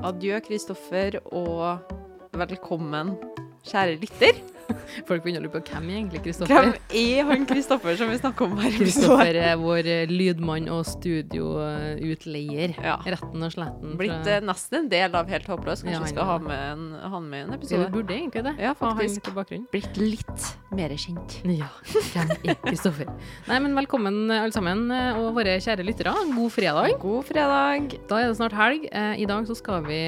Adjø, Kristoffer, og velkommen, kjære lytter. Folk begynner å lure på hvem er egentlig Kristoffer? Hvem er han Kristoffer som vi snakker om her? Kristoffer er vår eh, lydmann og studioutleier. Ja. Retten og sletten. Blitt eh, nesten en del av Helt håpløs. Kanskje Ja, vi skal ha med en, han med i en episode vi burde egentlig det. Ja, faktisk. Blitt litt mer kjent. Ja, hvem er Kristoffer? Nei, men velkommen eh, alle sammen, eh, og våre kjære lyttere. God fredag. God fredag. Da er det snart helg. I dag så skal vi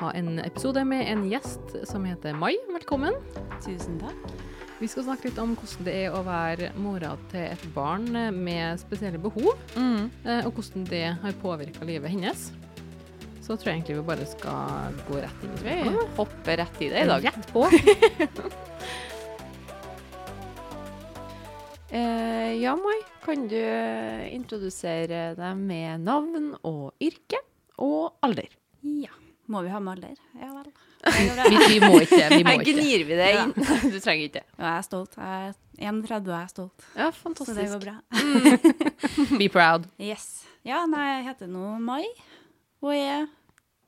ha en episode med en gjest som heter Mai. Velkommen. Tusen takk. Vi skal snakke litt om hvordan det er å være mora til et barn med spesielle behov. Mm. eh, og hvordan det har påvirka livet hennes. Så tror jeg egentlig vi bare skal gå rett inn i Vi spørsmålet. hopper rett i det i dag. Rett på. Eh, ja, Mai, kan du eh, introdusere deg med navn og yrke og alder? Ja. Må vi ha maler? Ja vel. Vi, vi må ikke. Vi må Her gnir vi det Ja. inn. Du trenger ikke. Ja, jeg er stolt. Jeg er 31 og jeg er stolt. Ja, Så det går bra. Be proud. Yes. Ja, nei, jeg heter nå Mai og er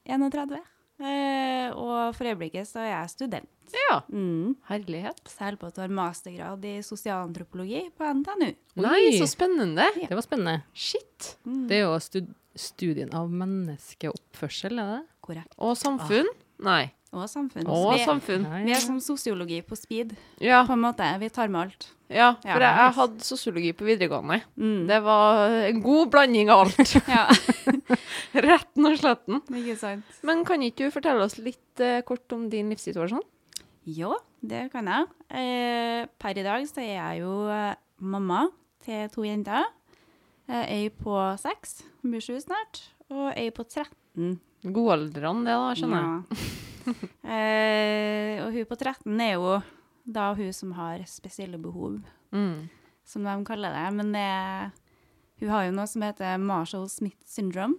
31. Eh, og for øyeblikket så er jeg student. Ja, Mm. herlighet. Så jeg holder på å ta mastergrad i sosialantropologi på NTNU. Nei, Oi. så spennende. Det var spennende. Shit. Mm. Det er jo stud studien av menneskeoppførsel, er det? Korrekt. Og samfunn? Nei. Og samfunn. Og vi, samfunn. Ja, vi er som sosiologi på speed, Ja, på en måte. Vi tar med alt. ja Ja, for jeg, jeg hadde sosiologi på videregående. Mm. Det var en god blanding av alt. Ja, Retten og sletten. ikke sant. Men kan ikke du fortelle oss litt eh, kort om din livssituasjon? Jo, det kan jeg. Eh, per i dag så er jeg jo eh, mamma til to jenter. Eh, ei på seks, hun blir sju snart, og ei på 13. Godaldrende, det da, skjønner jeg. Ja. eh, og hun på 13 er jo da hun som har spesielle behov, Mm. som de kaller det. Men det, hun har jo noe som heter Marshall-Smith syndrome.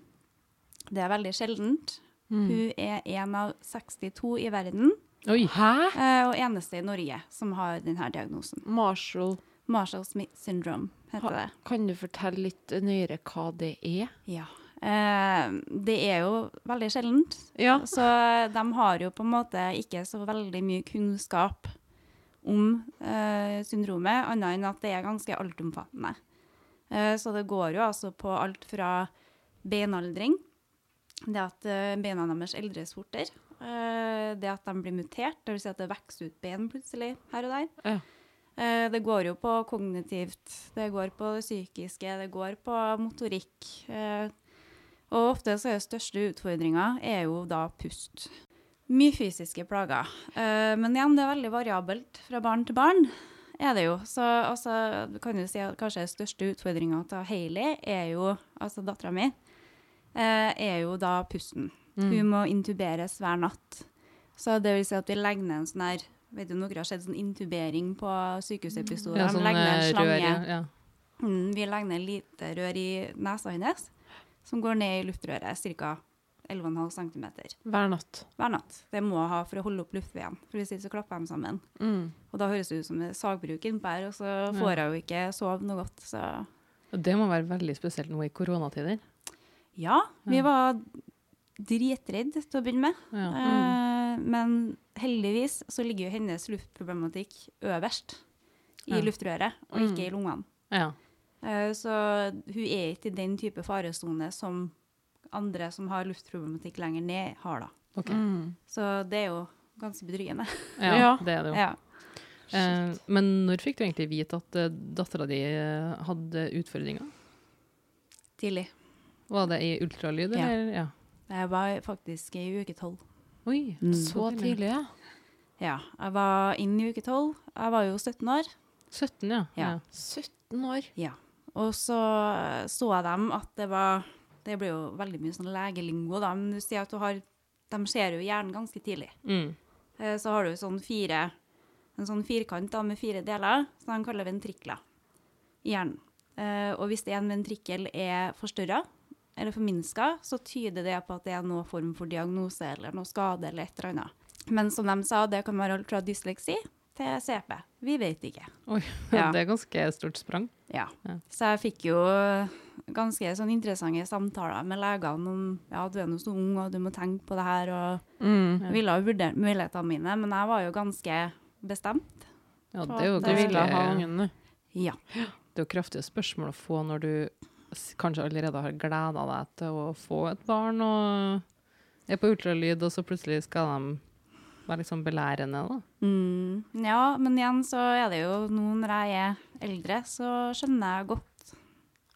Det er veldig sjeldent. Mm. Hun er en av 62 i verden, Oi. Hæ? eh, og eneste i Norge som har denne diagnosen. Marshall, Marshall-Smith syndrome heter Ha- det. kan du fortelle litt nøyere hva det er? Ja. Eh, det er jo veldig sjeldent, Ja. så de har jo på en måte ikke så veldig mye kunnskap om eh, syndromet, annet enn at det er ganske altomfattende. Eh, så det går jo altså på alt fra beinaldring, det at eh, beina deres eldres fortere, eh, det at de blir mutert, vil si at det vokser ut ben plutselig her og der. Ja. Eh, Det går jo på kognitivt, det går på det psykiske, det går på motorikk. Og ofte så er det største utfordringa er jo da pust. Mye fysiske plager. Eh, Men igjen, det er veldig variabelt fra barn til barn. Er det jo. Så altså, du kan jo si at kanskje den største utfordringa til Hailey er jo, altså dattera mi, eh, er jo da pusten. Mm. Hun må intuberes hver natt. Så det vil si at vi legger ned en sånn her Vet du, noen har sett sånn intubering på sykehusepisoder. Ja, sånn legger ned en eh, slange. rør, ja. ja. Mm, vi legger ned lite rør i nesa hennes, som går ned i luftrøret ca. 11,5 cm Hver natt. hver natt. Det må jeg ha for å holde opp luftveien, for hvis ikke så klapper de sammen. Mm. Og da høres det ut som det er sagbruk innpå her, og så får jeg jo ikke sove noe godt. Så Og Det må være veldig spesielt nå i koronatider. ja, vi Ja. var dritredd til å begynne med. Ja. Mm. men heldigvis så ligger jo hennes luftproblematikk øverst i Ja. luftrøret, og Mm. ikke i lungene. ja. Eh, Så hun er ikke i den type faresone som andre som har luftproblematikk lenger ned, har, da. Okay. Mm. Så det er jo ganske betryggende. Ja, Ja. det er det jo. Ja. Eh, men når fikk du egentlig vite at uh, dattera di eh, hadde utfordringer? Tidlig. Var det i ultralyd, Ja. eller? Ja. Jeg var faktisk i uke tolv. Oi, Mm. Så tidlig, ja. Ja, jeg var inn i uke tolv. Jeg var jo 17 år. 17, ja. Ja. 17 år. Ja. Og så så de at det var Det blir jo veldig mye sånn legelingo, da, men du sier at du har De ser jo hjernen ganske tidlig. Mm. Eh, Så har du sånn fire En sånn firkant da, med fire deler, som de kaller ventrikler i hjernen. Eh, og hvis en ventrikkel er forstørra eller forminska, så tyder det på at det er noen form for diagnose eller noe skade eller et eller annet. Men som de sa, det kan være alt fra dysleksi til CP. Vi vet ikke. Oi, Ja. det er ganske stort sprang. Ja. Ja. Så jeg fikk jo ganske sånn interessante samtaler med legene om ja, du er nå så ung, og du må tenke på det her, og Mm. jeg ville jo vurdere mulighetene mine, men jeg var jo ganske bestemt. Ja, det er jo det- Du ville ganske- ha ungen, du. Ja. Det er jo kraftige spørsmål å få når du kanskje allerede har gleda deg til å få et barn, og er på ultralyd, og så plutselig skal de være liksom belærende, da. Mm, ja, men igjen så er det jo nå når jeg er eldre, så skjønner jeg godt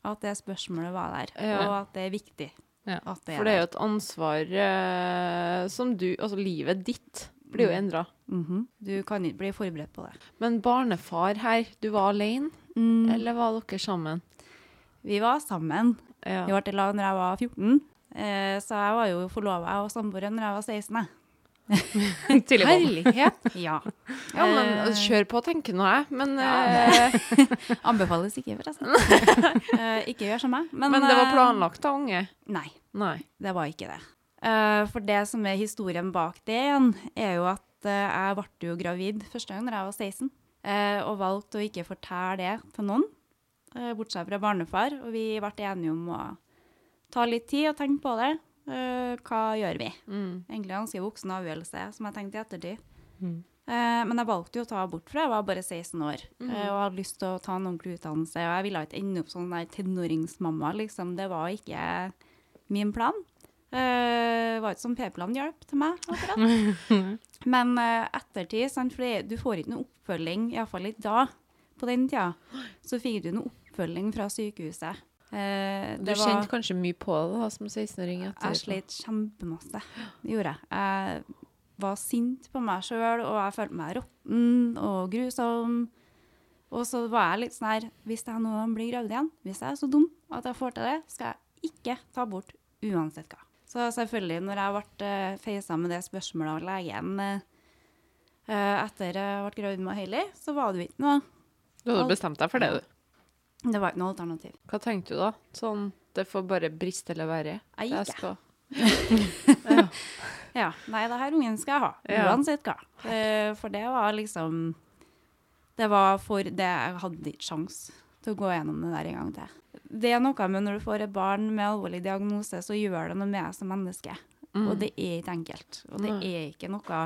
at det spørsmålet var der, Ja. og at det er viktig. Ja. At det er For det er jo et ansvar eh, som du Altså, livet ditt blir jo Mm. endra. Mhm. Du kan ikke bli forberedt på det. Men barnefar her, du var alene, Mm. eller var dere sammen? Vi var sammen. Ja. Vi ble i lag når jeg var 14, eh, så jeg var jo forlova og samboer når jeg var 16. jeg. Herlighet! Ja. Ja, men Eh, altså, kjør på, tenker nå jeg. Men, Ja. eh, Anbefales ikke, forresten. Eh, ikke gjør som meg. Men, men det var planlagt av unge? Nei, Nei. det var ikke det. For det som er historien bak det igjen, er jo at jeg ble jo gravid første gang da jeg var 16, eh, og valgte å ikke fortelle det til noen, bortsett fra barnefar. Og vi ble enige om å ta litt tid og tenke på det. Eh, hva gjør vi? Mm. Egentlig en ganske voksen avgjørelse, som jeg tenkte i ettertid. Mm. Uh, men jeg valgte jo å ta abort, for jeg var bare 16 år mm. uh, og hadde lyst til å ta en ordentlig utdannelse. Og jeg ville ikke ende opp som den der tenåringsmamma, liksom. Det var ikke min plan. Det var ikke som P-plan hjalp til meg, akkurat. Men ettertid, sant, for du får ikke noe oppfølging, iallfall ikke da, på den tida, så fikk du noe oppfølging fra sykehuset. Eh, Du det var- kjente kanskje mye på det da, som 16-åring? etter- jeg slet kjempemasse. Det gjorde jeg. Jeg var sint på meg sjøl, og jeg følte meg råtten og grusom. Og så var jeg litt sånn her Hvis jeg nå blir gravd igjen, hvis jeg er så dum at jeg får til det, skal jeg ikke ta bort uansett hva. Så selvfølgelig, når jeg ble uh, feisa med det spørsmålet av legen Etter at etter jeg ble gravid med Hailey, så var det jo ikke noe Du hadde bestemt deg for det, du. Det var ikke noe alternativ. Hva tenkte du da? Sånn, det får bare briste eller være? Jeg gikk, jeg. ja. Ja. Nei, det her ungen skal jeg ha. Ja. Uansett hva. Eh, for det var liksom Det var for det Jeg hadde ikke sjans til å gå gjennom det der en gang til. Det er noe med når du får et barn med alvorlig diagnose, så gjør det noe med deg som menneske. Mm. Og det er ikke enkelt. Og det er ikke noe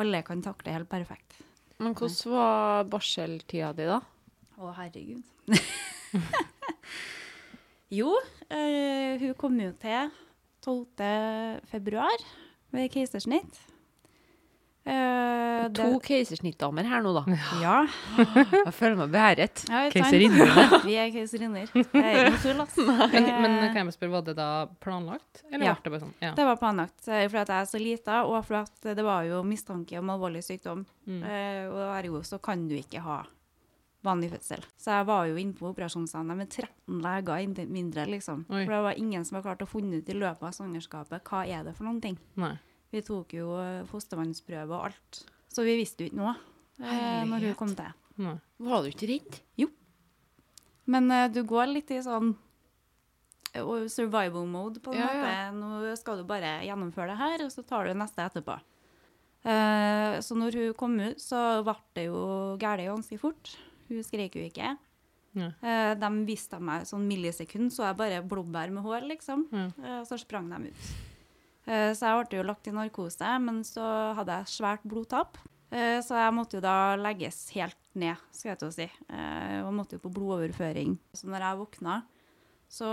alle kan takle helt perfekt. Men hvordan var barseltida di, da? Å, herregud. jo, eh, hun kom jo til 12. februar ved keisersnitt. Eh, To keisersnittdamer her nå, da. Ja. Jeg føler meg beæret. ja ikke? Keiserinne. Vi er keiserinner. Det er ikke noe tull, ass. Men, men Eh, kan jeg bare spørre, var det da planlagt? Eller Ja. det bare sånn? Ja. Det var planlagt Fordi for at jeg er så lita, og for at det var jo mistanke om alvorlig sykdom. Mm. Uh, og ergo så kan du ikke ha vanlig fødsel. Så jeg var jo inne på operasjonssalen med 13 leger inntil mindre, liksom. Oi. For det var ingen som var klart å funne ut i løpet av svangerskapet hva er det for noen ting. Nei. Vi tok jo eh, fostervannsprøve og alt. Så vi visste jo ikke noe eh, når hun kom til. Nei. Var du ikke redd? Men uh, du går litt i sånn eh, survival mode, på en Ja, måte. ja. Nå skal du bare gjennomføre det her, og så tar du neste etterpå. Uh, så når hun kom ut, så ble det jo galt ganske fort. Hun skrek jo ikke. Ja. Eh, de viste meg sånn millisekund, så jeg bare blåbær med hår, liksom. Ja. Eh, så sprang de ut. Eh, så jeg ble jo lagt i narkose, men så hadde jeg svært blodtap. Så jeg måtte jo da legges helt ned, skal jeg til å si. Og måtte jo på blodoverføring. Så når jeg våkna, så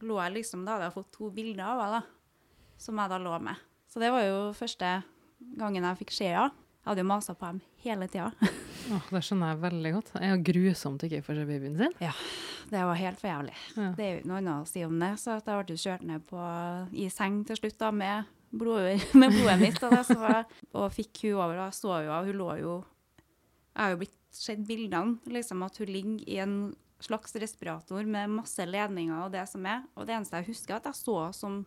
lå jeg liksom Da hadde jeg fått to bilder av henne, da. Som jeg da lå med. Så det var jo første gangen jeg fikk se henne. Jeg hadde jo masa på dem hele tida. Åh, det skjønner jeg veldig godt. Det er jo grusomt ikke å se babyen sin. Ja, Det var helt for jævlig. Ja. Det er jo ikke noe annet å si om det. Så jeg ble kjørt ned på, i seng til slutt da, med, blod, med blodet mitt. Så, var- og fikk hun over. Da så jo hun lå jo Jeg har jo blitt sett bildene, liksom at hun ligger i en slags respirator med masse ledninger og det som er. Og det eneste jeg husker, er at jeg så som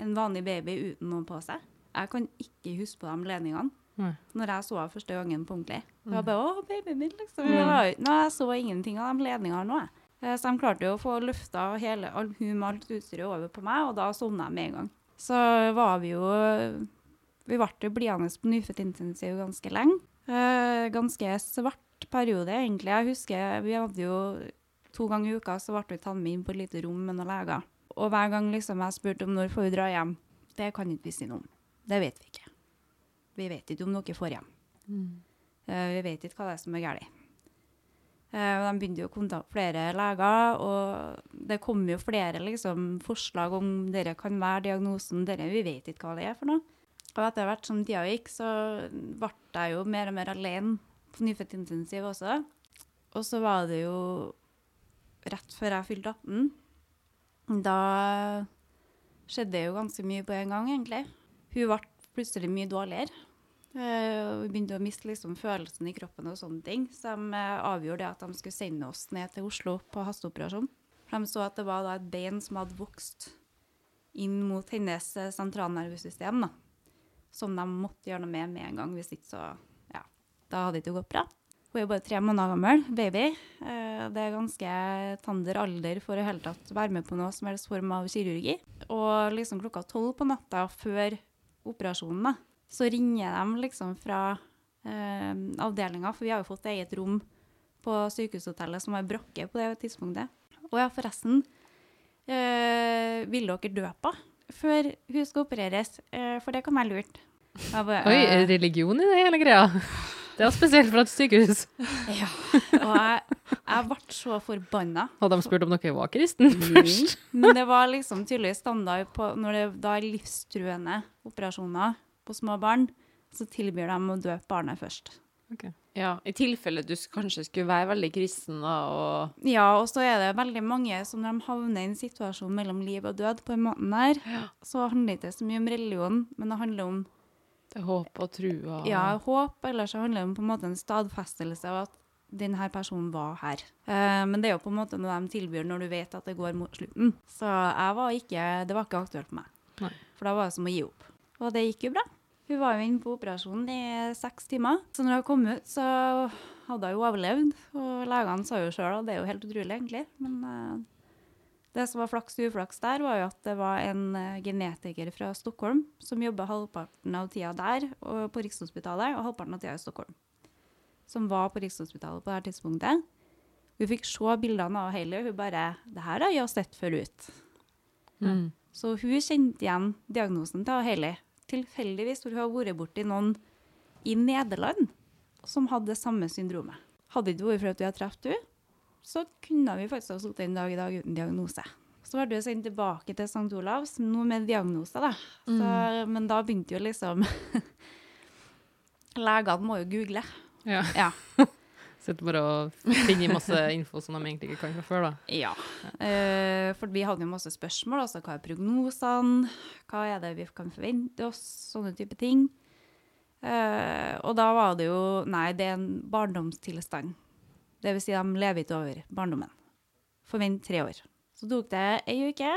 en vanlig baby uten noe på seg. Jeg kan ikke huske på de ledningene Nei. når jeg så henne første gangen på ordentlig. Det var bare 'Å, babyen min', liksom. Mm. Det nå, jeg så ingenting av de ledningene nå. Eh, Så de klarte jo å få løfta hele all, hun med alt utstyret over på meg, og da sovna jeg med en gang. Så var vi jo Vi ble jo bliende på nyfødt intensiv ganske lenge. Eh, ganske svart periode, egentlig. Jeg husker vi hadde jo to ganger i uka så ble vi tatt med inn på et lite rom med noen leger. Og hver gang liksom jeg spurte om når får vi dra hjem, det kan ikke vi si noe om. Det vet vi. Vi vet ikke om dere får hjem. Eh, vi vet ikke hva det er som er galt. Eh, de begynte jo å kontakte flere leger, og det kom jo flere liksom, forslag om dere kan være diagnosen, dere, vi vet ikke hva det er for noe. Og etter hvert som tida gikk, så ble jeg jo mer og mer alene på nyfødtintensiv også. Og så var det jo rett før jeg fylte 18. Da skjedde det jo ganske mye på en gang, egentlig. Hun ble plutselig mye dårligere. Og vi begynte å miste liksom følelsen i kroppen og sånne ting. Så de uh, avgjorde at de skulle sende oss ned til Oslo på hasteoperasjon. De så at det var da et bein som hadde vokst inn mot hennes eh, sentralnervesystem, da. Som de måtte gjøre noe med med en gang. Hvis ikke så Ja, da hadde det ikke gått bra. Hun er bare tre måneder gammel, baby. Uh, Det er ganske tander alder for å hele tatt være med på noe som helst form av kirurgi. Og liksom klokka tolv på natta før operasjonen, da, så ringer de liksom fra eh, avdelinga, for vi har jo fått eget rom på sykehushotellet som har brakke på det tidspunktet. Og ja, forresten, eh, vil dere døpe før hun skal opereres? Eh, for det kan være lurt. Bare, Oi, eh, religion i det hele greia? Det er spesielt fra et sykehus. Ja. Og jeg, jeg ble så forbanna. Hadde de spurt om dere var kristen først? Men det var liksom tydelig standard på når det da er livstruende operasjoner på små barn, så tilbyr de å døpe barnet først. Ja, I tilfelle du kanskje skulle være veldig kristen da, og Ja, og så er det veldig mange som når de havner i en situasjon mellom liv og død på en måte der, så handler det ikke så mye om religion, men det handler om til håp og trua. ja, håp, eller så handler det om på en måte en stadfestelse av at denne personen var her. Eh, men det er jo på en måte noe de tilbyr når du vet at det går mot slutten. Så jeg var ikke, det var ikke aktuelt for meg. Nei. For da var det som å gi opp. Og det gikk jo bra. Hun var jo inne på operasjonen i seks timer. Så når hun kom ut, så hadde hun jo overlevd. Og legene sa jo sjøl at det er jo helt utrolig, egentlig. Men uh, det som var flaks og uflaks der, var jo at det var en eh, genetiker fra Stockholm som jobba halvparten av tida der og på Rikshospitalet, og halvparten av tida i Stockholm. Som var på Rikshospitalet på det her tidspunktet. Hun fikk se bildene av Hailey, og hun bare 'Det her har jeg sett før ut'. Mm. Så hun kjente igjen diagnosen til Hailey. Tilfeldigvis, for hun har vært borti noen i Nederland som hadde det samme syndromet. Hadde det ikke vært for at vi hadde truffet henne, så kunne vi faktisk ha sittet en dag i dag uten diagnose. Så ble hun sendt tilbake til St. Olavs, nå med diagnose, da. Så, Men da begynte jo liksom Legene må jo google. Ja. Ja. Sitter bare og finner masse info som de egentlig ikke kan fra før, da. Ja. Eh, for vi hadde jo masse spørsmål. Altså hva er prognosene? Hva er det vi kan forvente oss? Sånne type ting. Eh, og da var det jo Nei, det er en barndomstilstand. Det vil si, de lever ikke over barndommen. Forvent tre år. Så tok det ei uke,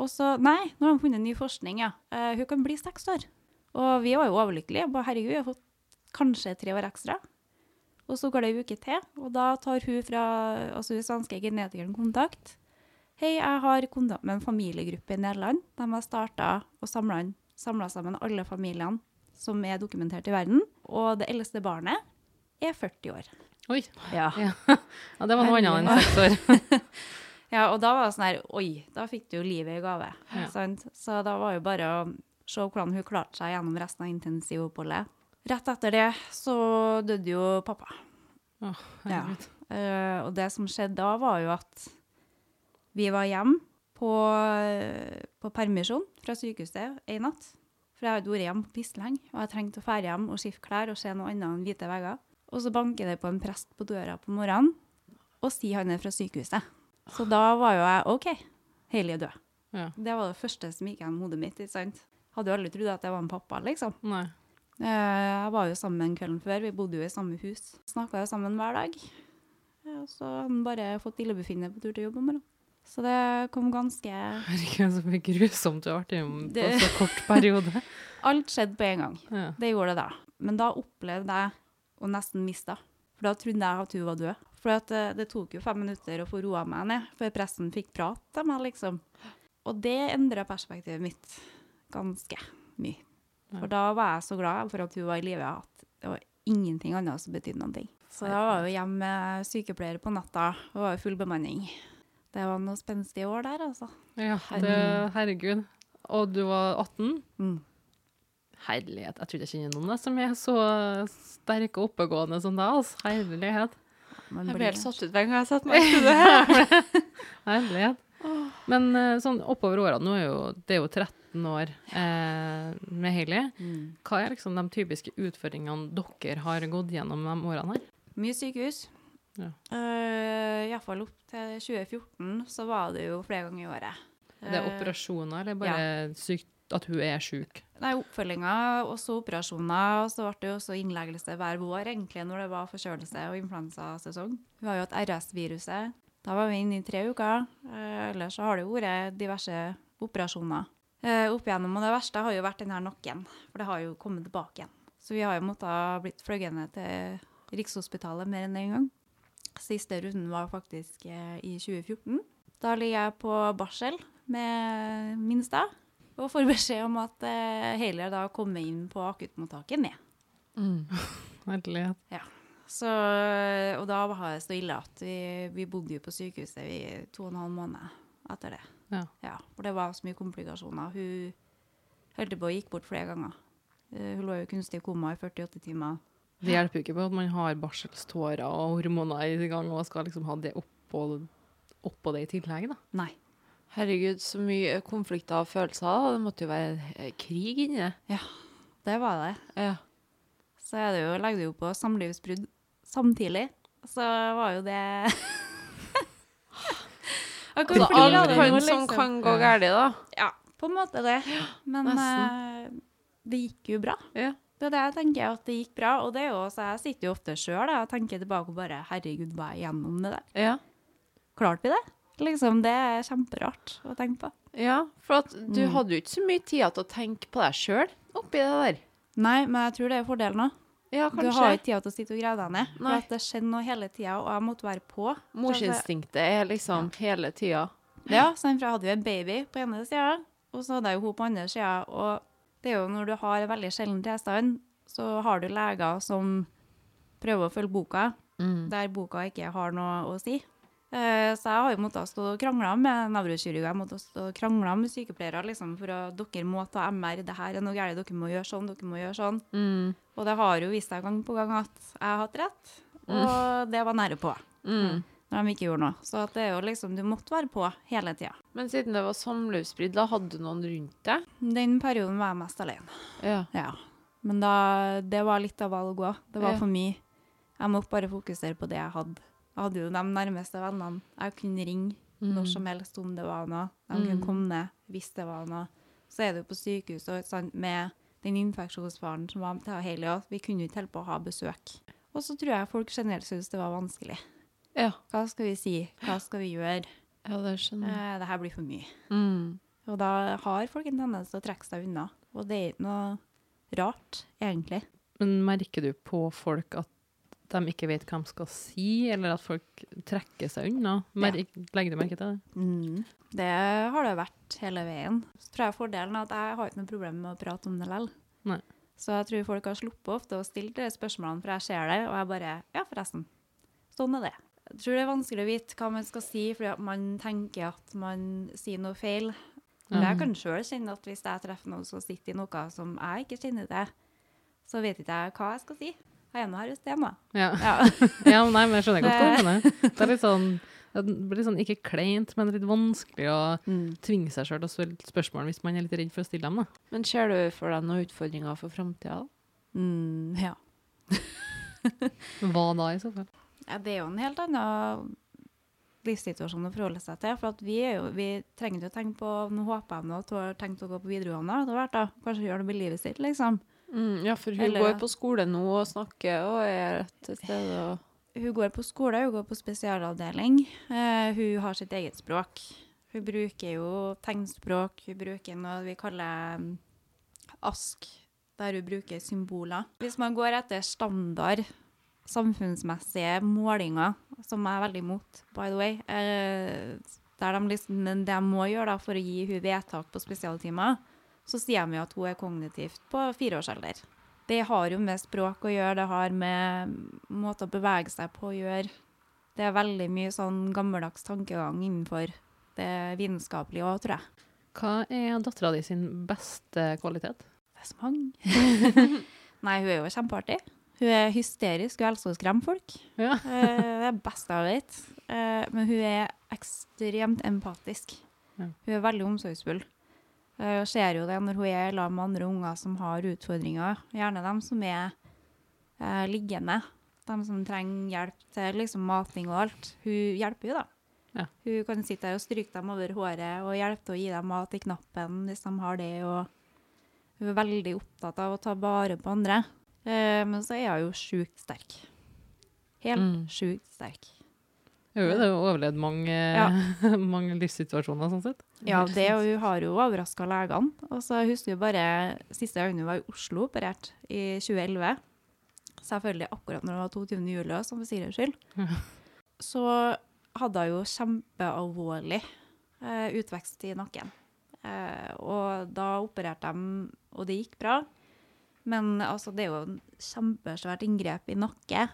og så Nei, nå har de funnet ny forskning, ja. Eh, hun kan bli seks år. Og vi var jo overlykkelige. Herregud, vi har fått kanskje tre år ekstra. Og så går det ei uke til, og da tar hun fra altså hun svenske genetikeren kontakt. Hei, jeg har kontakt med en familiegruppe i Nederland. De har starta og samla sammen alle familiene som er dokumentert i verden. Og det eldste barnet er 40 år. Oi. Ja. Ja. ja, det var noe annet enn seks år. ja, og da var det sånn her Oi, da fikk du jo livet i gave. Ja. Så da var jo bare å se hvordan hun klarte seg gjennom resten av intensivoppholdet. Rett etter det så døde jo pappa. Åh, Ja. Eh, og det som skjedde da, var jo at vi var hjemme på, på permisjon fra sykehuset en natt. For jeg hadde vært hjemme på pisseleng, og jeg trengte å fære hjem og skifte klær og se noe annet enn hvite vegger. Og så banker det på en prest på døra på morgenen og sier han er fra sykehuset. Så da var jo jeg OK, Hailey er død. Ja. Det var det første som gikk gjennom hodet mitt. ikke sant? Hadde jo aldri trodd at det var en pappa, liksom. Nei. Eh, Jeg var jo sammen kvelden før, vi bodde jo i samme hus. Snakka jo sammen hver dag. Og så hadde han bare fått illebefinnende på tur til jobb om morgenen. Så det kom ganske Herregud, så mye grusomt du har vært innom på Det- så kort periode. Alt skjedde på en gang. Ja. Det gjorde det da. Men da opplevde jeg å nesten miste henne. For da trodde jeg at hun var død. For det, det tok jo fem minutter å få roa meg ned, før presten fikk prate med meg, liksom. Og det endra perspektivet mitt ganske mye. For da var jeg så glad for at hun var i live at det var ingenting annet som betydde ting. Så da var hun hjemme med sykepleiere på natta, og var jo full bemanning. Det var noe spenstige år der, altså. Ja, det, herregud. Og du var 18? Mm. Herlighet. Jeg tror ikke jeg kjenner noen som er så sterke og oppegående som deg. Altså. Herlighet. Man Jeg blir- ble helt satt ut hver gang jeg satte meg i studio her. Herlighet. Men eh, sånn oppover årene, nå er jo, det er jo 13 år eh, med Hailey. Mm. Hva er liksom de typiske utfordringene dere har gått gjennom de årene her? Mye sykehus. Ja. Uh, Iallfall opp til 2014 så var det jo flere ganger i året. Det er operasjoner, eller bare sykt at hun er sjuk? Nei, oppfølginga, også operasjoner. Og så ble det jo også innleggelse hver vår, egentlig, når det var forkjølelse og influensasesong. Hun har jo hatt RS-viruset. Da var vi inne i tre uker. Eh, ellers så har det jo vært diverse operasjoner. Eh, opp igjennom, og det verste har jo vært den her nakken, for det har jo kommet tilbake igjen. Så vi har jo måttet blitt fløyet ned til Rikshospitalet mer enn én gang. Siste runden var faktisk eh, i 2014. Da ligger jeg på barsel med minsta. Og får beskjed om at Hailey da kommer inn på akuttmottaket ned. Mm. Herlighet. Så, og da var det så ille at vi, vi bodde jo på sykehuset i to og en halv måned etter det. Ja. For det var så mye komplikasjoner. Hun holdt på å gikk bort flere ganger. Eh, hun lå jo i kunstig koma i 48 timer. Det hjelper jo ikke på at man har barselstårer og hormoner i gang og skal liksom ha det oppå, oppå det i tillegg, da. Nei. Herregud, så mye konflikter og følelser. Det måtte jo være eh, krig inni det. Ja, Det var det. Ja. Så er det jo, legger du jo på samlivsbrudd samtidig. Så var jo det Altså, Akkurat alt fordi det kan, som liksom- kan gå galt, da. Ja, på en måte det. Men eh, det gikk jo bra. Ja. Det er det jeg tenker, at det gikk bra. Og det er jo, så jeg sitter jo ofte sjøl og tenker tilbake og bare Herregud, var jeg gjennom det der? Ja. Klarte vi det? Liksom, Det er kjemperart å tenke på. ja. For at du Mm. hadde jo ikke så mye tid til å tenke på deg sjøl oppi det der. Nei, men jeg tror det er fordelen òg. Ja, Du har ikke tid til å sitte og grave deg ned. For at det skjedde noe hele tida, og jeg måtte være på. Morsinstinktet er liksom hele tida. Ja, sant, for jeg hadde jo en baby på ene sida, og så hadde jeg jo hun på andre sida. Og det er jo når du har en veldig sjelden tilstand, så har du leger som prøver å følge boka, Mm. der boka ikke har noe å si. Eh, Så jeg har jo måttet stå og krangle med nevrokirurger, jeg måtte stå og krangle med sykepleiere liksom, for at dere må ta MR, det her er noe galt, dere må gjøre sånn, dere må gjøre sånn. Mm. Og det har jo vist seg gang på gang at jeg har hatt rett, og det var nære på Mm. når de ikke gjorde noe. Så det er jo liksom, du måtte være på hele tida. Men siden det var samlivsbrudd, da hadde du noen rundt deg? Den perioden var jeg mest alene. Ja. Ja. Men da, det var litt av valg òg. Det var Ja. for mye. Jeg måtte bare fokusere på det jeg hadde. Jeg hadde jo de nærmeste vennene. Jeg kunne ringe når som helst om det var noe. De kunne Mm. komme ned hvis det var noe. Så er det jo på sykehus og sant, med den infeksjonsfaren som var til Hailey òg. Vi kunne ikke holde på å ha besøk. Og så tror jeg folk generelt syntes det var vanskelig. Ja. Hva skal vi si? Hva skal vi gjøre? ja, det skjønner jeg. Eh, det her blir for mye. Mm. Og da har folk en tendens til å trekke seg unna. Og det er ikke noe rart, egentlig. Men merker du på folk at de ikke vet hva de skal si, eller at folk trekker seg unna? Mer Legger du merke til det? Mm. Det har det vært hele veien. Så tror jeg fordelen er at jeg har ikke noe problem med å prate om det likevel. Så jeg tror folk har sluppet ofte å stille de spørsmålene, for jeg ser det, og jeg bare Ja, forresten. Sånn er det. Jeg tror det er vanskelig å vite hva man skal si, fordi man tenker at man sier noe feil. Men jeg kan sjøl kjenne at hvis jeg treffer noen som sitter i noe som jeg ikke kjenner til, så vet ikke jeg hva jeg skal si. Jeg er nå her i sted, da. Ja. Ja. ja, nei, men jeg skjønner godt hva du mener. Det er litt sånn det blir litt sånn ikke kleint, men litt vanskelig å Mm. tvinge seg sjøl til å stille spørsmål hvis man er litt redd for å stille dem. da. Men ser du for deg noen utfordringer for framtida? Mm, ja. Hva da, i så fall? Ja, det er jo en helt annen livssituasjon å forholde seg til. For at vi, er jo, vi trenger jo å tenke på Nå håper jeg nå at hun har tenkt å gå på videregående. etter hvert da. Kanskje gjøre det med livet sitt, liksom. Mm, ja, for hun Eller- går på skole nå og snakker og er til stede og Hun går på skole, hun går på spesialavdeling. Uh, hun har sitt eget språk. Hun bruker jo tegnspråk. Hun bruker noe vi kaller um, ASK, der hun bruker symboler. Hvis man går etter standard samfunnsmessige målinger, som jeg er veldig imot, by the way, uh, der de liksom, de må gjøre da, for å gi hun vedtak på spesialtimer, så sier de jo at hun er kognitivt på fireårsalder. Det har jo med språk å gjøre, det har med måte å bevege seg på å gjøre. Det er veldig mye sånn gammeldags tankegang innenfor det vitenskapelige òg, tror jeg. Hva er dattera di sin beste kvalitet? Det er så mange. Nei, hun er jo kjempeartig. Hun er hysterisk, hun elsker å skremme folk. Ja. Eh, det er det beste jeg vet. Eh, men hun er ekstremt empatisk. Ja. Hun er veldig omsorgsfull. Eh, Og ser jo det når hun er sammen med andre unger som har utfordringer. Gjerne dem som er eh, liggende. De som trenger hjelp til liksom, mating og alt. Hun hjelper jo, da. Ja. Hun kan sitte der og stryke dem over håret og hjelpe til å gi dem mat i knappen hvis de har det. Og hun er veldig opptatt av å ta vare på andre. Eh, men så er hun jo sjukt sterk. Helt Mm. sjukt sterk. Hun har jo overlevd mange, Ja. mange livssituasjoner, sånn sett. Ja, det, og hun har jo overraska legene. Og så husker hun bare siste gang hun var i Oslo, operert i 2011. Selvfølgelig akkurat når hun var 22. juli, som for sikkerhets skyld. Ja. Så hadde hun jo kjempealvorlig eh, utvekst i nakken. Eh, og da opererte de, og det gikk bra. Men altså, det er jo en kjempesvært inngrep i nakke.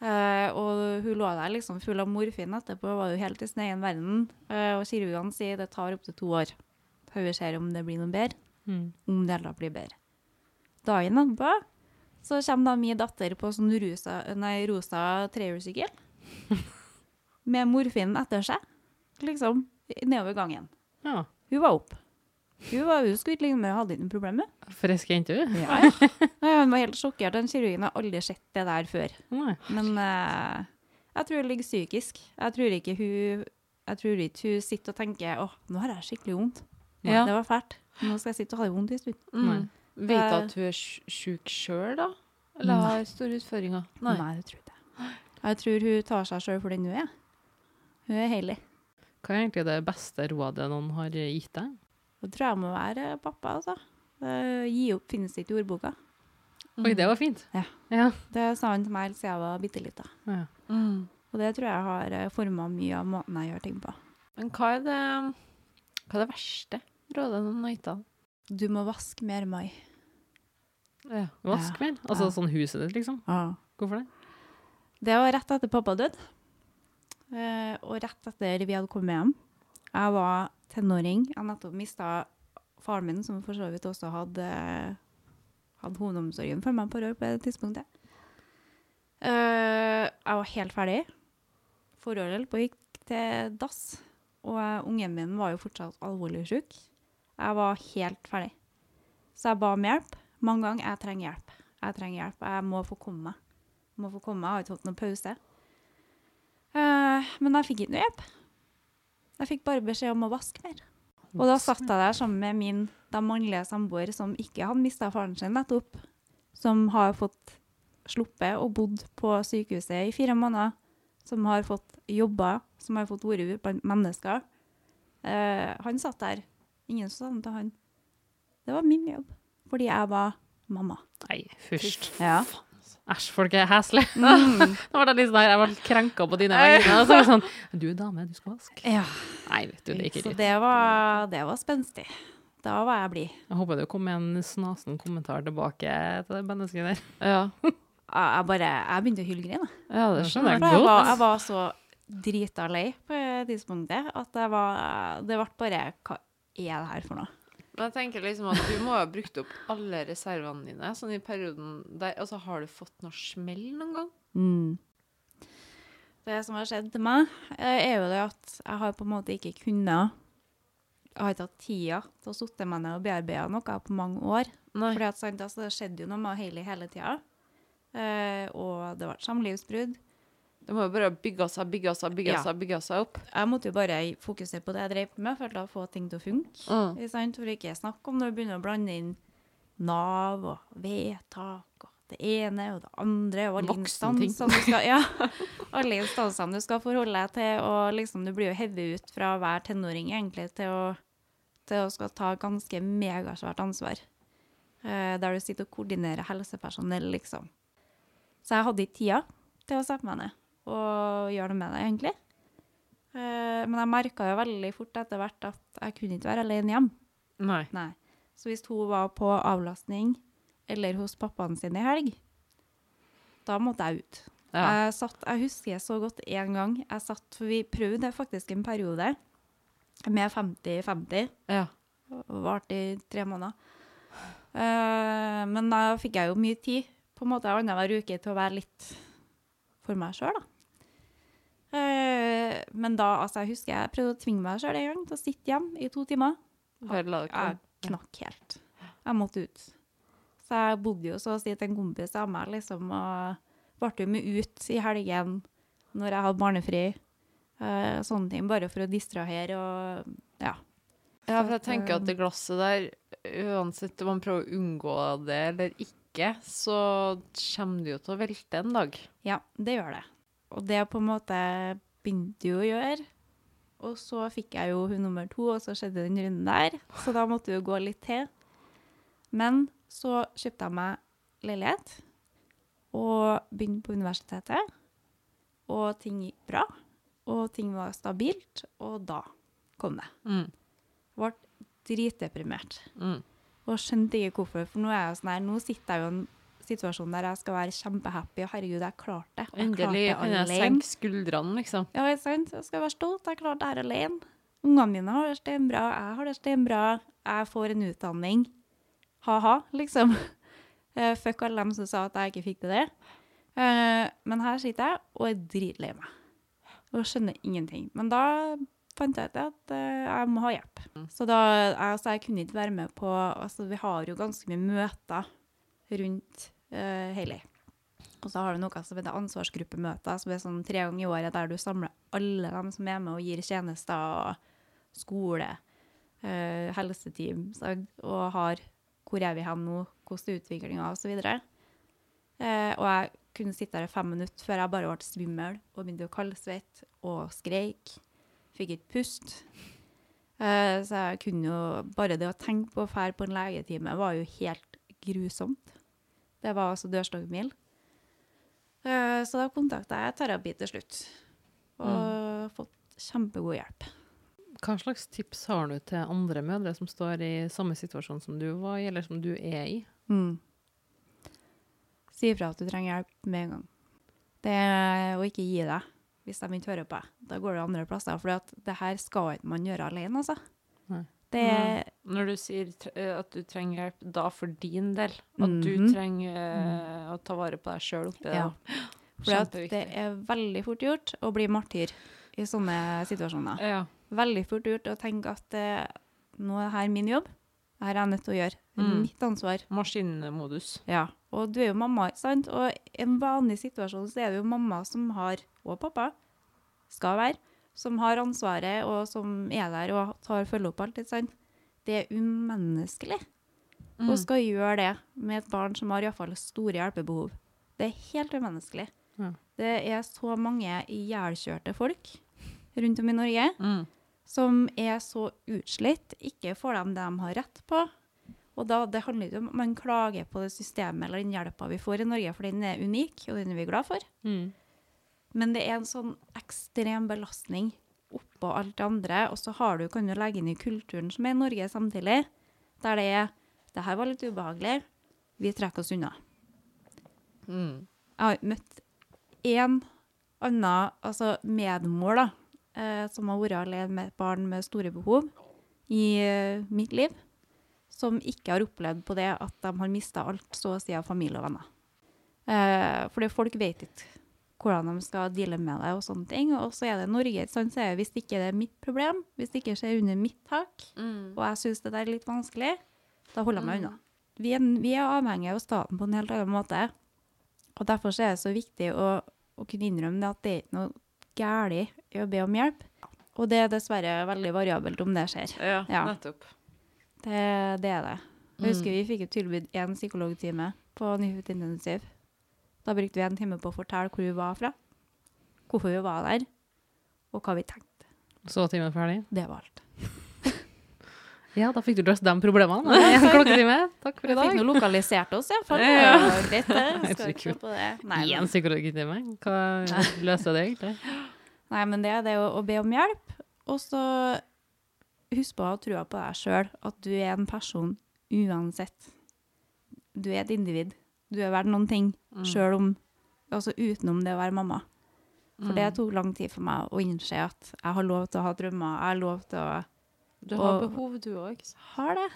Eh, og hun lå der liksom full av morfin etterpå, var jo helt i sin egen verden. Uh, og kirurgene sier det tar opptil to år før vi ser om det blir noe bedre. Mm. Om det heller blir bedre. Dagen etterpå så kommer da min datter på sånn rosa, nei, rosa trehjulssykkel. med morfinen etter seg, liksom nedover gangen. Ja. Hun var opp. Hun, var, jo ikke ligge med, hadde ikke noe problem med. Frisk jente, hun. Ja, ja. Nei, Hun var helt sjokkert. Den kirurgen har aldri sett det der før. Nei. Men eh, jeg tror det ligger psykisk. Jeg tror ikke hun jeg tror ikke hun sitter og tenker åh, nå har jeg skikkelig vondt. Ja. Det var fælt. Nå skal jeg sitte og ha det vondt en stund. Nei. Mm. Vet du at hun er sj- sjuk sjøl, da? Eller Nei. har store utfordringer? Nei, jeg tror ikke. Jeg tror hun tar seg sjøl for den hun er. Hun er heilig. Hva er egentlig det beste rådet noen har gitt deg? Det tror jeg må være pappa, altså. Eh, gi opp finnes ikke i ordboka. Oi, det var fint. Ja. Ja. Det sa han til meg helt siden jeg var bitte lita. ja. Mm. Og det tror jeg har forma mye av måten jeg gjør ting på. Men hva er det Hva er det verste rådet noen har gitt deg? Du må vaske mer mai. Ja. Vask Ja. mer. Altså Ja. sånn huset ditt, liksom. Hvorfor det? Det var rett etter pappa døde. Eh, og rett etter vi hadde kommet hjem. Jeg var tenåring. Jeg nettopp mista faren min, som for så vidt også hadde, hadde hovedomsorgen for meg på rør på det tidspunktet. Uh, jeg var helt ferdig. Forholdet på gikk til dass. Og ungen min var jo fortsatt alvorlig syk. Jeg var helt ferdig. Så jeg ba om hjelp. Mange ganger jeg trenger hjelp. Jeg trenger hjelp. Jeg må få komme meg. Jeg må få komme. Jeg har ikke hatt noen pause. Uh, men jeg fikk ikke noe hjelp. Jeg fikk bare beskjed om å vaske mer. Og da satt jeg der sammen med min da mannlige samboer som ikke hadde mista faren sin nettopp. Som har fått sluppet og bodd på sykehuset i fire måneder. Som har fått jobba, som har fått vært blant mennesker. Eh, han satt der. Ingen sa noe til han. Det var min jobb. Fordi jeg var mamma. Nei, først. Ja. Æsj, folk er heslige. Mm. Da ble jeg litt sånn her, jeg ble krenka på dine vegne. Og så var det sånn Du er dame, du skal vaske. ja. Nei, vet du, det gikk ikke Så det var, det var spenstig. Da var jeg blid. Jeg håper det kom en snasen kommentar tilbake til det mennesket der. Ja. Jeg, bare, jeg begynte å hylgrine. ja, det skjønner jeg godt. var, jeg var så drita lei på tidspunktet at var, det ble bare Hva er det her for noe? Men jeg tenker liksom at du må ha brukt opp alle reservene dine sånn i perioden der. Altså, har du fått noe smell noen gang? Det som har skjedd til meg, eh, er jo det at jeg har på en måte ikke kunnet Jeg har ikke hatt tida til å sitte meg ned og bearbeide noe på mange år. Nei. Fordi at sant, altså, Det skjedde jo noe med Hailey hele tida. Uh, og det ble samlivsbrudd. Det må jo bare bygge seg, bygge seg, bygge Ja. seg, bygge seg opp. Jeg måtte jo bare fokusere på det jeg drev med, for å få ting til å funke. Mm. Sant? For ikke snakk om når du begynner å blande inn Nav og vedtak og det ene og det andre og alle instansene du skal, ja, alle instansene du skal forholde deg til, og liksom du blir jo hevet ut fra å være tenåring egentlig til å, til å skal ta ganske megasvært ansvar. Eh, der du sitter og koordinerer helsepersonell, liksom. Så jeg hadde ikke tida til å sette meg ned og gjøre noe med det, egentlig. Eh, men jeg merka jo veldig fort etter hvert at jeg kunne ikke være alene hjemme. Nei. Nei. Så hvis hun var på avlastning eller hos pappaen sin i helg, da måtte jeg ut. Ja. Jeg, satt, jeg husker så godt en gang jeg satt, for vi prøvde faktisk en periode med 50-50, ja. varte i tre måneder. Eh, men da fikk jeg jo mye tid, på en måte annenhver uke, til å være litt for meg sjøl, da. Eh, men da, altså, jeg husker jeg prøvde å tvinge meg sjøl en gang til å sitte hjemme i to timer. Jeg knakk helt. Jeg måtte ut. Så jeg bodde jo så å si til en kompis av meg, liksom, og ble jo med ut i helgen når jeg hadde barnefri. Eh, sånne ting, bare for å distrahere og ja. Ja, for jeg tenker at det glasset der, uansett om man prøver å unngå det eller ikke, så kommer det jo til å velte en dag. Ja, det gjør det. Og det på en måte begynte jo å gjøre. Og så fikk jeg jo hun nummer to, og så skjedde den runden der. Så da måtte det jo gå litt til. Men så kjøpte jeg meg leilighet og begynte på universitetet. Og ting gikk bra, og ting var stabilt, og da kom det. Mm. Ble dritdeprimert. Mm. Og skjønte ikke hvorfor, for nå er jeg jo sånn her, nå sitter jeg jo i en situasjon der jeg skal være kjempehappy, og herregud, jeg klarte det. Jeg Endelig kan jeg senke skuldrene, liksom. Ja, ikke sant? Jeg skal være stolt, jeg klarte det her alene. Ungene mine har det steinbra, jeg har det steinbra, jeg får en utdanning. Ha-ha, liksom. Eh, fuck alle dem som sa at jeg ikke fikk til det. Eh, men her sitter jeg og er dritlei meg. Og skjønner ingenting. Men da fant jeg ut at eh, jeg må ha hjelp. Så da, altså, jeg kunne ikke være med på altså, Vi har jo ganske mye møter rundt uh, Hailey. Og så har du noe som heter ansvarsgruppemøter, som er sånn tre ganger i året der du samler alle dem som er med og gir tjenester, og skole, uh, helseteam, sant? og har hvor er vi hen nå, hvordan er utviklinga, osv. Uh, og jeg kunne sitte der i fem minutter før jeg bare ble svimmel og begynte å kaldsvette og skreik. Fikk ikke pust. Uh, så jeg kunne jo Bare det å tenke på å dra på en legetime var jo helt grusomt. Det var altså dørstokkmil. Eh, Så da kontakta jeg terapi til slutt, og fått kjempegod hjelp. Hva slags tips har du til andre mødre som står i samme situasjon som du var i, eller som du er i? Mm. Si ifra at du trenger hjelp med en gang. Det å ikke gi deg hvis de ikke hører på deg. Da går du andre plasser, for det her skal ikke man gjøre alene, altså. Nei. Det, Når du sier eh, at du trenger hjelp, da for din del. At du Mhm. trenger eh, å ta vare på deg sjøl oppi det. Ja. det. for det er veldig fort gjort å bli martyr i sånne situasjoner. Ja. Veldig fort gjort å tenke at eh, nå er det her min jobb. Det her er jeg nødt til å gjøre. Mm. mitt ansvar. Maskinmodus. Ja, og du er jo mamma, sant? Og i en vanlig situasjon så er det jo mamma som har, og pappa, skal være, som har ansvaret, og som er der og tar følge opp alt? Det er umenneskelig Mm. å skal gjøre det med et barn som har iallfall store hjelpebehov. Det er helt umenneskelig. Ja. Det er så mange ihjelkjørte folk rundt om i Norge Mm. som er så utslitt, ikke får dem det de har rett på. Og da, det handler ikke om man klager på det systemet eller den hjelpa vi får i Norge, for den er unik, og den er vi glad for. Mm. Men det er en sånn ekstrem belastning oppå alt det andre, og så har du, kan du legge inn i kulturen som er i Norge samtidig, der det er det her var litt ubehagelig, vi trekker oss unna. Mm. Jeg har møtt en annen altså medmor da, eh, som har vært alene med et barn med store behov i eh, mitt liv, som ikke har opplevd på det at de har mista alt så å si av familie og venner. Eh, fordi folk vet ikke hvordan de skal deale med det og sånne ting. Og så er det Norge, sånn så er det hvis ikke det er mitt problem, hvis det ikke skjer under mitt tak, Mm. og jeg syns det der er litt vanskelig, da holder jeg meg Mm. unna. Vi er, vi er avhengig av staten på en helt annen måte. Og derfor så er det så viktig å, å kunne innrømme det at det er ikke noe galt i å be om hjelp. Og det er dessverre veldig variabelt om det skjer. Ja, Ja. nettopp. Det, det er det. Jeg husker Mm. vi fikk et tilbud én psykologtime på nyfødt intensiv. Da brukte vi en time på å fortelle hvor vi var fra, hvorfor vi var der, og hva vi tenkte. Så var timen ferdig? Det var alt. Ja, da fikk du løst de problemene. En klokketime. Takk for i dag. Vi fikk nå lokalisert oss, iallfall. Ja. Greit, det. Se på det. Én psykologitime. Hva løser det egentlig? nei, men det er jo å, å be om hjelp. Og så husk på å ha trua på deg sjøl, at du er en person uansett. du er et individ. Du er verdt noen ting, Mm. sjøl om Altså utenom det å være mamma. For Mm. det tok lang tid for meg å innse at jeg har lov til å ha drømmer. Jeg har lov til å Du har og- behov, du òg. Har det.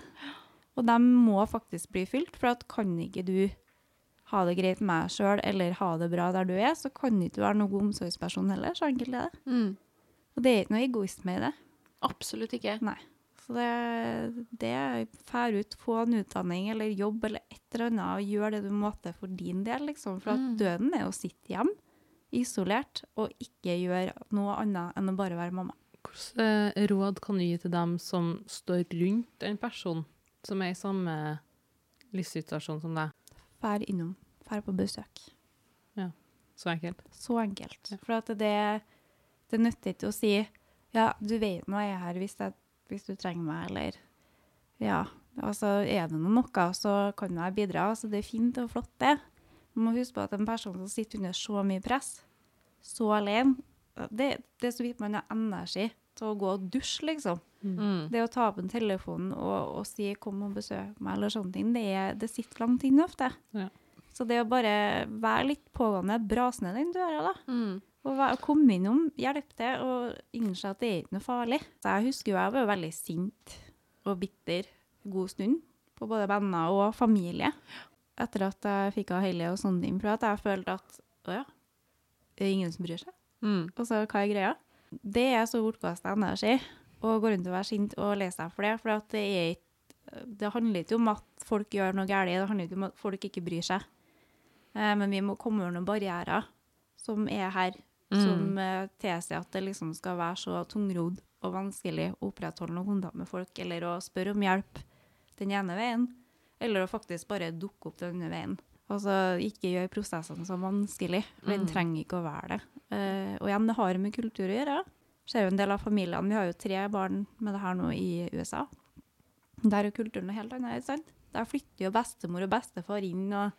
Og de må faktisk bli fylt, for at kan ikke du ha det greit med deg sjøl eller ha det bra der du er, så kan ikke du være noen god omsorgsperson heller. Så enkelt er det. Mm. Og det er ikke noe egoisme i det. Absolutt ikke. Så det, det fær ut, få en utdanning eller jobb eller et eller annet, og gjør det du måtte for din del, liksom. For at Mm. døden er å sitte hjem, isolert, og ikke gjøre noe annet enn å bare være mamma. Hvilke eh, råd kan du gi til dem som står rundt en person som er i samme livssituasjon som deg? Fær innom. Fær på besøk. Ja. Så enkelt. Så enkelt. Ja. For at det, det nytter ikke å si ja, du vet nå jeg er her hvis, jeg, hvis du trenger meg, eller ja, altså er det noe, så kan jeg bidra. Altså, det er fint og flott, det. Man må huske på at en person som sitter under så mye press, så alene, det, det er så vidt man har energi til å gå og dusje, liksom. Mm. Det å ta opp en telefon og, og si 'kom og besøk meg', eller sånne ting, det, er- det sitter langt inne ofte. Ja. Så det å bare være litt pågående, brase ned den døra, da. Mm. Væ- komme innom, hjelpe til, og innse at det er ikke noe farlig. Så jeg husker jo jeg var veldig sint og bitter en god stund på både venner og familie. Etter at jeg fikk av Hailey og sånne ting. For at jeg følte at å ja, det er ingen som bryr seg. Mm. Og så hva er greia? Det er så bortkasta energi å gå rundt og være sint og lese seg for det. For at det er ikke Det handler ikke om at folk gjør noe galt, det handler ikke om at folk ikke bryr seg. Eh, men vi må komme over noen barrierer som er her, som eh, tilsier at det liksom skal være så tungrodd og vanskelig å opprettholde noen kontakt med folk, eller å spørre om hjelp den ene veien, eller å faktisk bare dukke opp den andre veien. Altså ikke gjøre prosessene så vanskelig, for den Mm. trenger ikke å være det. Eh, og igjen, det har med kultur å gjøre. Ser jo en del av familiene, vi har jo tre barn med det her nå i USA. Der er kulturen noe helt annet, ikke sant? Der flytter jo bestemor og bestefar inn, og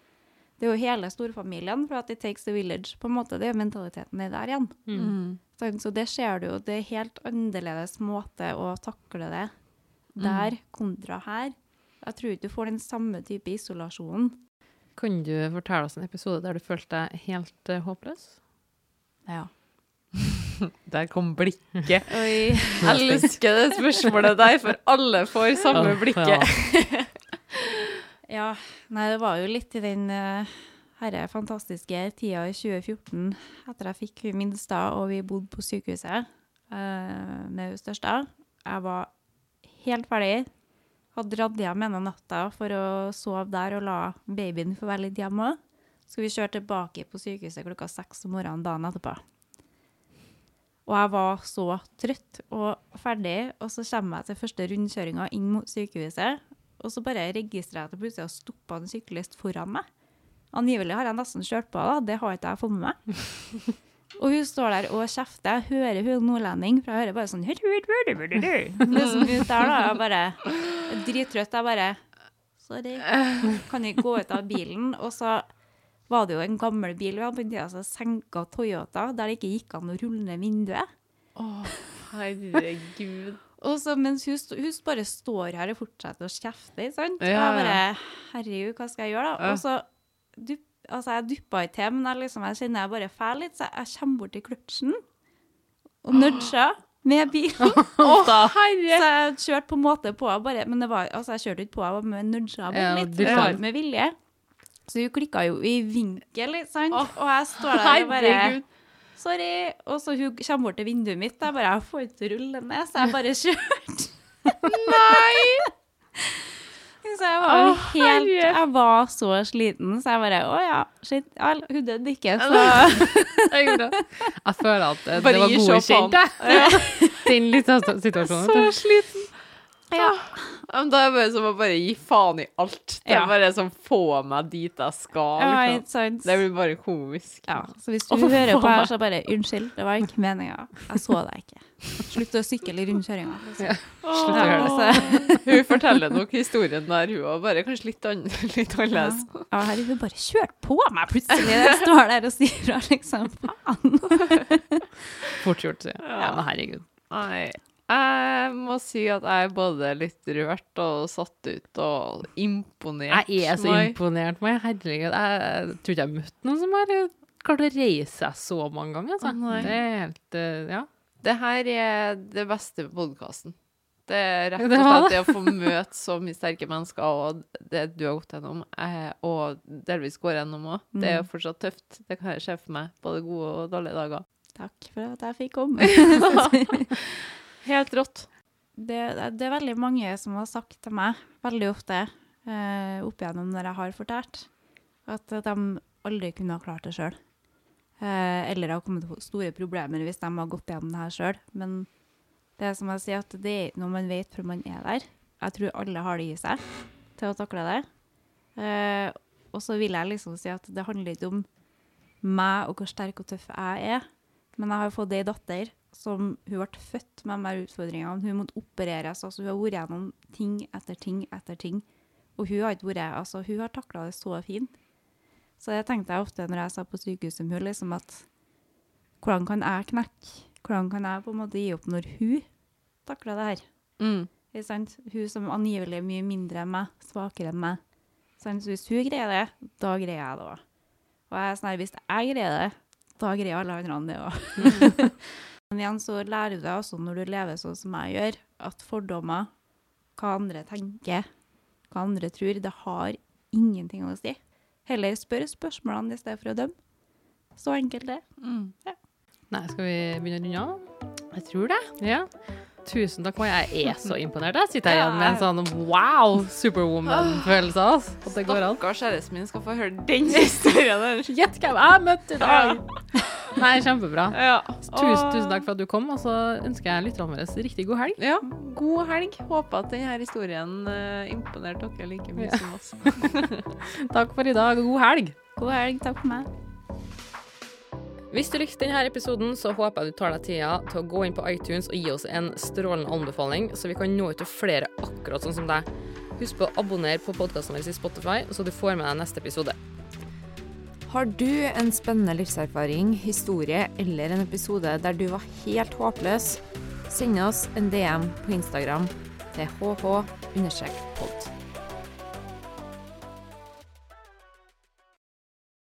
det er jo hele storfamilien, for at it takes the village, på en måte. Det er mentaliteten er der igjen. Mm. Mm. Så det ser du jo, det er helt annerledes måte å takle det der kontra her. Jeg tror ikke du får den samme type isolasjonen. Kan du fortelle oss en episode der du følte deg helt uh, håpløs? Ja. Der kom blikket. Oi. Jeg elsker det spørsmålet der, for alle får samme blikket. Ja, nei, det var jo litt i den uh, herre fantastiske tida i 2014, etter jeg fikk hun minste, og vi bodde på sykehuset eh, med hun største. Jeg var helt ferdig. Hadde dratt hjem ene natta for å sove der og la babyen få være litt hjemme. Så vi kjøre tilbake på sykehuset klokka seks om morgenen dagen etterpå. Og jeg var så trøtt og ferdig, og så kommer jeg til første rundkjøringa inn mot sykehuset. Og så bare registrerer jeg at det plutselig har stoppa en syklist foran meg. Angivelig har jeg nesten kjørt på, da. Det har ikke jeg fått med meg. Og hun står der og kjefter. Jeg hører hun nordlending, for jeg hører bare sånn Liksom ut der, da. Jeg bare drittrøtt. Jeg bare Sorry. Kan ikke gå ut av bilen. Og så var det jo en gammel bil vi hadde på den tida, så senka Toyota, der det ikke gikk an å rulle ned vinduet. Å, herregud. Og så mens hun, hun bare står her og fortsetter å kjefte, sant? Og Ja, jeg bare, herregud, hva skal jeg gjøre da? Ja. Og så, dupp, altså jeg duppa ikke til, men jeg, liksom, jeg kjenner jeg bare fæl litt, så jeg kommer bort til kløtsjen, og nudger med bilen. Å, Så jeg kjørte på en måte på, bare, men det var, altså jeg kjørte ikke på, var med nudga Ja, litt, Ja, var med vilje. Så hun klikket jo i vinkel, sant? Oh, og jeg står der og bare... Herregud. Sorry. Og så hun kommer bort til vinduet mitt. Jeg bare, jeg får ikke rulle ned, så jeg bare kjørte. Nei! Så jeg var jo helt. Jeg var så sliten, så jeg bare Å ja, shit. Hun døde ikke, så Jeg føler at eh, det var godkjent, jeg. Den lille situasjonen. Så sliten. Ja. Ja, men Da er det bare som å bare gi faen i alt. Det er Ja. bare sånn få meg dit jeg skal. ja Liksom. ikke sant? Det blir bare komisk. Ja, så hvis du Å, hører på faen her, så bare unnskyld, det var ikke meninga. Jeg så deg ikke. Slutt å sykle i rundkjøringa. Liksom. Slutt å Ja, gjøre det. altså, Hun forteller nok historien der, hun òg. Bare kanskje litt, an litt annerledes. ja, herregud, bare kjørt på meg plutselig. Jeg står der og sier fra, liksom. Faen. Fort gjort, sier jeg. Ja, men herregud. Nei. Jeg må si at jeg er både litt rørt og satt ut og imponert. Jeg er så meg. imponert, meg. Herregud. Jeg tror ikke jeg har møtt noen som har klart å reise seg så mange ganger. Altså. Oh, det er helt eh, Ja. Det her er det beste med podkasten. Det er rett og slett det å få møte så mye sterke mennesker, og det du har gått gjennom, eh, og delvis går gjennom òg, det er jo fortsatt tøft. Det kan jeg se for meg, både gode og dårlige dager. Takk for at jeg fikk komme. Helt rått. det, det er veldig mange som har sagt til meg, veldig ofte, eh, opp igjennom når jeg har fortalt, at de aldri kunne ha klart det sjøl. Eh, eller har kommet til store problemer hvis de har gått gjennom det her sjøl. Men det er som jeg sier, at det er ikke noe man vet før man er der. Jeg tror alle har det i seg til å takle det. Eh, og så vil jeg liksom si at det handler ikke om meg og hvor sterk og tøff jeg er. Men jeg har fått ei datter som hun ble født med de utfordringene. Hun måtte opereres. altså Hun har vært gjennom ting etter ting etter ting. Og hun har ikke vært, altså hun har takla det så fint. Så det tenkte jeg ofte når jeg sa på sykehuset med liksom at hvordan kan jeg knekke? Hvordan kan jeg på en måte gi opp når hun takler det her? Mm. Ikke sant? Hun som angivelig er mye mindre enn meg, svakere enn meg. Sant? Så hvis hun greier det, da greier jeg det òg. Og jeg er sånn her, hvis jeg greier det, da greier alle andre det òg. Men igjen så lærer du deg også når du lever sånn som jeg gjør, at fordommer, hva andre tenker, hva andre tror, det har ingenting å si. Heller spør spørsmålene i stedet for å dømme. Så enkelt det. Mm. Nei, skal vi begynne å runde av? Jeg tror det. Ja. Tusen takk. Jeg er så imponert. Jeg sitter her igjen med en sånn wow, superwoman-følelse. Altså. Stakkars kjæresten min skal få høre den historien. Gjett hvem jeg møtte i dag! Nei, kjempebra. Ja. Tusen, tusen takk for at du kom, og så ønsker jeg lytterne våre riktig god helg. Ja, god helg. Håper at denne historien uh, imponerte dere like mye Ja. som oss. Takk for i dag, og god helg! God helg. Takk for meg. Hvis du likte denne episoden, så håper jeg du tar deg tida til å gå inn på iTunes og gi oss en strålende anbefaling, så vi kan nå ut til flere akkurat sånn som deg. Husk på å abonnere på podkasten vår i Spotify, så du får med deg neste episode. Har du en spennende livserfaring, historie eller en episode der du var helt håpløs, send oss en DM på Instagram til hh-pod.